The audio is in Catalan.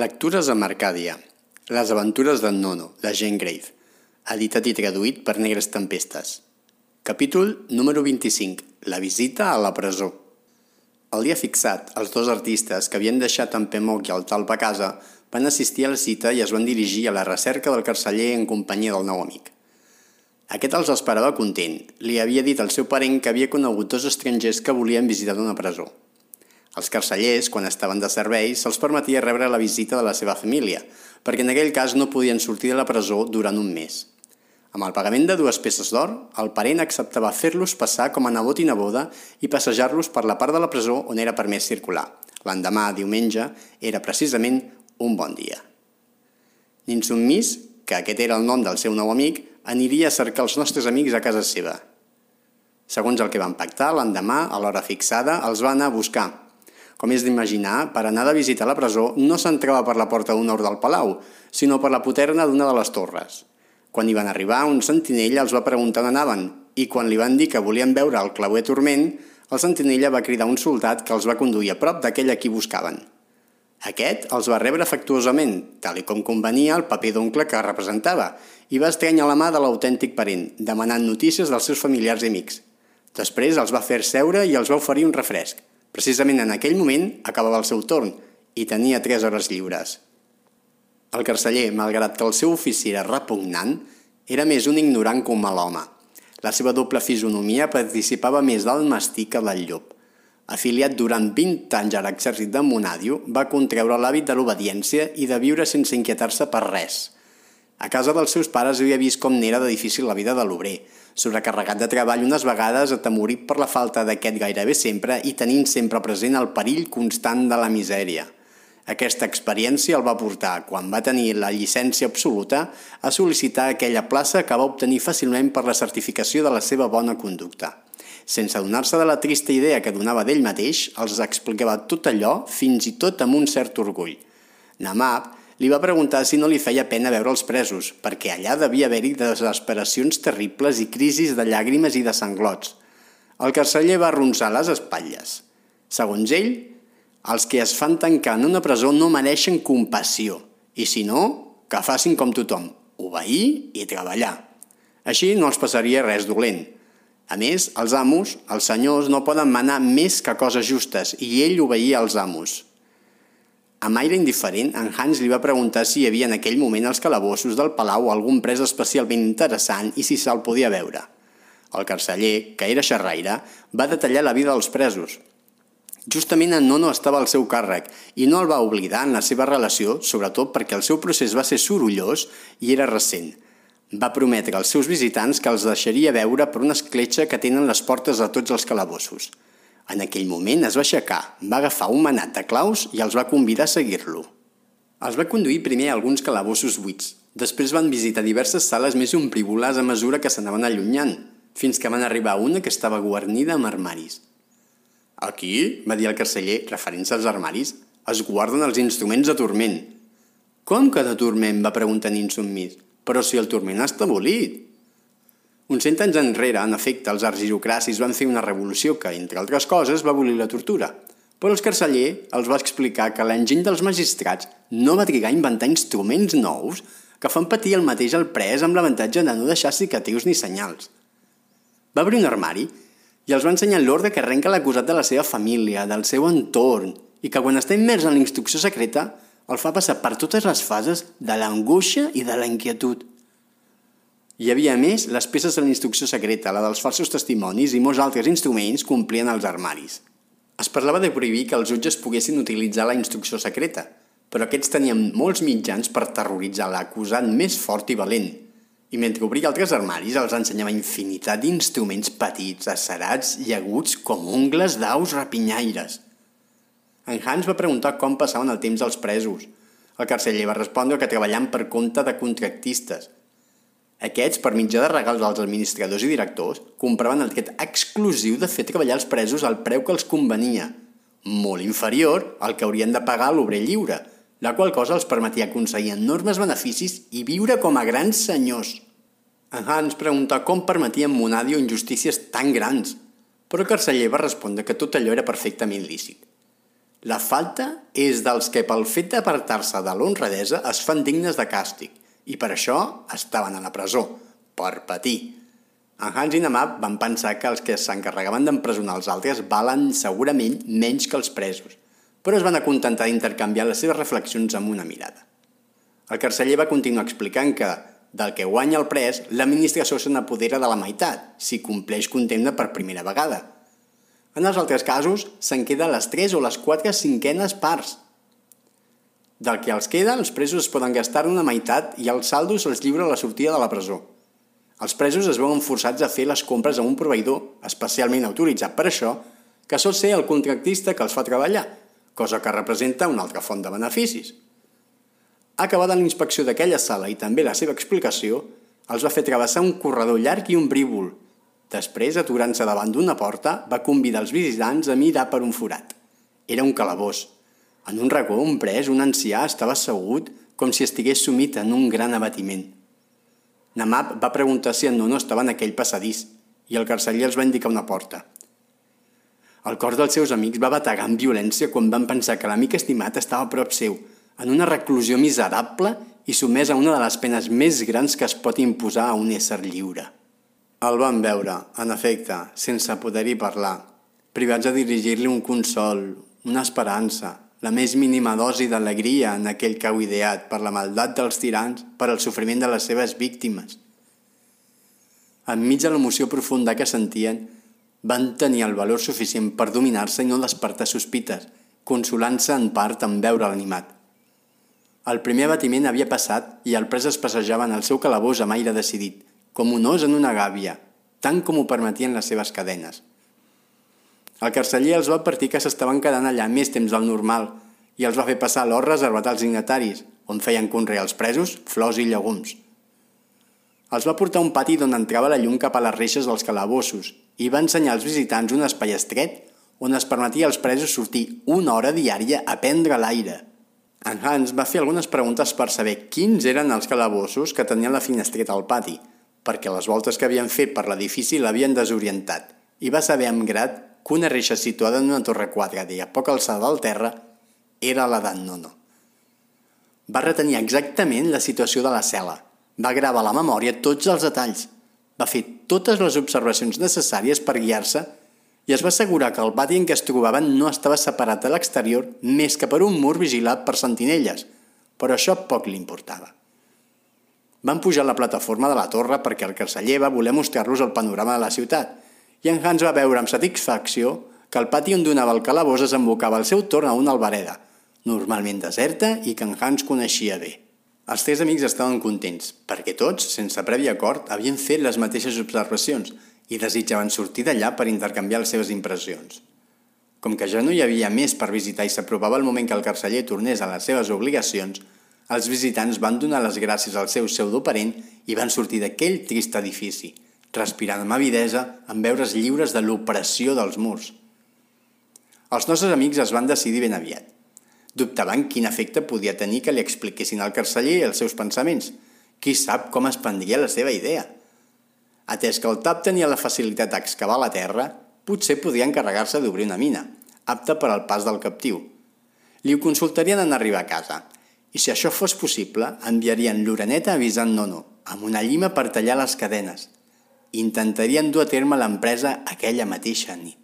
Lectures a Mercàdia. Les aventures d'en Nono, de Jane Grave. Editat i traduït per Negres Tempestes. Capítol número 25. La visita a la presó. El dia fixat, els dos artistes que havien deixat en Pemoc i el Talp a casa van assistir a la cita i es van dirigir a la recerca del carceller en companyia del nou amic. Aquest els esperava content. Li havia dit al seu parent que havia conegut dos estrangers que volien visitar una presó. Els carcellers, quan estaven de servei, se'ls permetia rebre la visita de la seva família, perquè en aquell cas no podien sortir de la presó durant un mes. Amb el pagament de dues peces d'or, el parent acceptava fer-los passar com a nebot i neboda i passejar-los per la part de la presó on era permès circular. L'endemà, diumenge, era precisament un bon dia. Ninsummis, que aquest era el nom del seu nou amic, aniria a cercar els nostres amics a casa seva. Segons el que van pactar, l'endemà, a l'hora fixada, els va anar a buscar, com és d'imaginar, per anar a la presó no s'entrava per la porta d'honor del palau, sinó per la poterna d'una de les torres. Quan hi van arribar, un sentinella els va preguntar on anaven, i quan li van dir que volien veure el clauer turment, el sentinella va cridar un soldat que els va conduir a prop d'aquell a qui buscaven. Aquest els va rebre afectuosament, tal i com convenia el paper d'oncle que representava, i va estranyar la mà de l'autèntic parent, demanant notícies dels seus familiars i amics. Després els va fer seure i els va oferir un refresc. Precisament en aquell moment acabava el seu torn i tenia tres hores lliures. El carceller, malgrat que el seu ofici era repugnant, era més un ignorant que un mal home. La seva doble fisonomia participava més del mastí que del llop. Afiliat durant 20 anys a l'exèrcit de Monadio, va contreure l'hàbit de l'obediència i de viure sense inquietar-se per res. A casa dels seus pares havia vist com n'era de difícil la vida de l'obrer, sobrecarregat de treball unes vegades atemorit per la falta d'aquest gairebé sempre i tenint sempre present el perill constant de la misèria. Aquesta experiència el va portar, quan va tenir la llicència absoluta, a sol·licitar aquella plaça que va obtenir fàcilment per la certificació de la seva bona conducta. Sense adonar-se de la trista idea que donava d'ell mateix, els explicava tot allò, fins i tot amb un cert orgull. Namab, li va preguntar si no li feia pena veure els presos, perquè allà devia haver-hi desesperacions terribles i crisis de llàgrimes i de sanglots. El carceller va arronsar les espatlles. Segons ell, els que es fan tancar en una presó no mereixen compassió, i si no, que facin com tothom, obeir i treballar. Així no els passaria res dolent. A més, els amos, els senyors, no poden manar més que coses justes, i ell obeïa als amos. Amb aire indiferent, en Hans li va preguntar si hi havia en aquell moment als calabossos del palau algun pres especialment interessant i si se'l podia veure. El carceller, que era xerraire, va detallar la vida dels presos. Justament en Nono estava al seu càrrec i no el va oblidar en la seva relació, sobretot perquè el seu procés va ser sorollós i era recent. Va prometre als seus visitants que els deixaria veure per una escletxa que tenen les portes de tots els calabossos. En aquell moment es va aixecar, va agafar un manat de claus i els va convidar a seguir-lo. Els va conduir primer a alguns calabossos buits. Després van visitar diverses sales més ombrívoles a mesura que s'anaven allunyant, fins que van arribar a una que estava guarnida amb armaris. Aquí, va dir el carceller, referint-se als armaris, es guarden els instruments de turment. Com que de turment? va preguntar insubmís. Però si el turment està abolit. Uns cent anys enrere, en efecte, els argirocracis van fer una revolució que, entre altres coses, va abolir la tortura. Però el carceller els va explicar que l'enginy dels magistrats no va trigar a inventar instruments nous que fan patir el mateix al pres amb l'avantatge de no deixar cicatrius ni senyals. Va obrir un armari i els va ensenyar l'ordre que arrenca l'acusat de la seva família, del seu entorn, i que quan està immers en la instrucció secreta el fa passar per totes les fases de l'angoixa i de la inquietud. Hi havia, més, les peces de la instrucció secreta, la dels falsos testimonis i molts altres instruments complien els armaris. Es parlava de prohibir que els jutges poguessin utilitzar la instrucció secreta, però aquests tenien molts mitjans per terroritzar l'acusat més fort i valent. I mentre obria altres armaris els ensenyava infinitat d'instruments petits, acerats i aguts com ungles d'aus rapinyaires. En Hans va preguntar com passaven el temps els presos. El carceller va respondre que treballant per compte de contractistes – aquests, per mitjà de regals als administradors i directors, compraven el dret exclusiu de fer treballar els presos al preu que els convenia, molt inferior al que haurien de pagar l'obrer lliure, la qual cosa els permetia aconseguir enormes beneficis i viure com a grans senyors. En Hans preguntà com permetien Monadio injustícies tan grans, però el carceller va respondre que tot allò era perfectament lícit. La falta és dels que pel fet d'apartar-se de l'honradesa es fan dignes de càstig i per això estaven a la presó, per patir. En Hans i Namab van pensar que els que s'encarregaven d'empresonar els altres valen segurament menys que els presos, però es van acontentar d'intercanviar les seves reflexions amb una mirada. El carceller va continuar explicant que, del que guanya el pres, l'administració se n'apodera de la meitat, si compleix condemna per primera vegada. En els altres casos, se'n queda les 3 o les 4 cinquenes parts. Del que els queda, els presos es poden gastar una meitat i el saldo se'ls lliura a la sortida de la presó. Els presos es veuen forçats a fer les compres a un proveïdor especialment autoritzat per això, que sol ser el contractista que els fa treballar, cosa que representa una altra font de beneficis. Acabada la inspecció d'aquella sala i també la seva explicació, els va fer travessar un corredor llarg i ombrívol. Després, aturant-se davant d'una porta, va convidar els visitants a mirar per un forat. Era un calabós. En un racó, un pres, un ancià, estava assegut com si estigués sumit en un gran abatiment. Namab va preguntar si en Nono estava en aquell passadís i el carceller els va indicar una porta. El cor dels seus amics va bategar amb violència quan van pensar que l'amic estimat estava a prop seu, en una reclusió miserable i sumès a una de les penes més grans que es pot imposar a un ésser lliure. El van veure, en efecte, sense poder-hi parlar, privats de dirigir-li un consol, una esperança, la més mínima dosi d'alegria en aquell cau ideat per la maldat dels tirans, per al sofriment de les seves víctimes. Enmig de l'emoció profunda que sentien, van tenir el valor suficient per dominar-se i no despertar sospites, consolant-se en part en veure l'animat. El primer abatiment havia passat i el pres es passejava en el seu calabós amb aire decidit, com un os en una gàbia, tant com ho permetien les seves cadenes. El carceller els va advertir que s'estaven quedant allà més temps del normal i els va fer passar l'hort reservat als dignataris, on feien conrear els presos flors i llegums. Els va portar un pati d'on entrava la llum cap a les reixes dels calabossos i va ensenyar als visitants un espai estret on es permetia als presos sortir una hora diària a prendre l'aire – en Hans va fer algunes preguntes per saber quins eren els calabossos que tenien la finestreta al pati, perquè les voltes que havien fet per l'edifici l'havien desorientat, i va saber amb grat que una reixa situada en una torre quadrada i a poca alçada del terra era la d'en Nono. Va retenir exactament la situació de la cel·la, va gravar a la memòria tots els detalls, va fer totes les observacions necessàries per guiar-se i es va assegurar que el pati en què es trobaven no estava separat de l'exterior més que per un mur vigilat per sentinelles, però això poc li importava. Van pujar a la plataforma de la torre perquè el carceller va voler mostrar-los el panorama de la ciutat i en Hans va veure amb satisfacció que el pati on donava el calabós desembocava al seu torn a una albareda, normalment deserta i que en Hans coneixia bé. Els tres amics estaven contents, perquè tots, sense previ acord, havien fet les mateixes observacions i desitjaven sortir d'allà per intercanviar les seves impressions. Com que ja no hi havia més per visitar i s'aprovava el moment que el carceller tornés a les seves obligacions, els visitants van donar les gràcies al seu pseudoparent i van sortir d'aquell trist edifici, respirant amb avidesa en veure's lliures de l'opressió dels murs. Els nostres amics es van decidir ben aviat. Dubtaven quin efecte podia tenir que li expliquessin al carceller els seus pensaments. Qui sap com es prendria la seva idea – Atès que el tap tenia la facilitat d'excavar la terra, potser podia encarregar-se d'obrir una mina, apta per al pas del captiu. Li ho consultarien en arribar a casa, i si això fos possible, enviarien l'oreneta avisant Nono, amb una llima per tallar les cadenes. Intentarien dur a terme l'empresa aquella mateixa nit.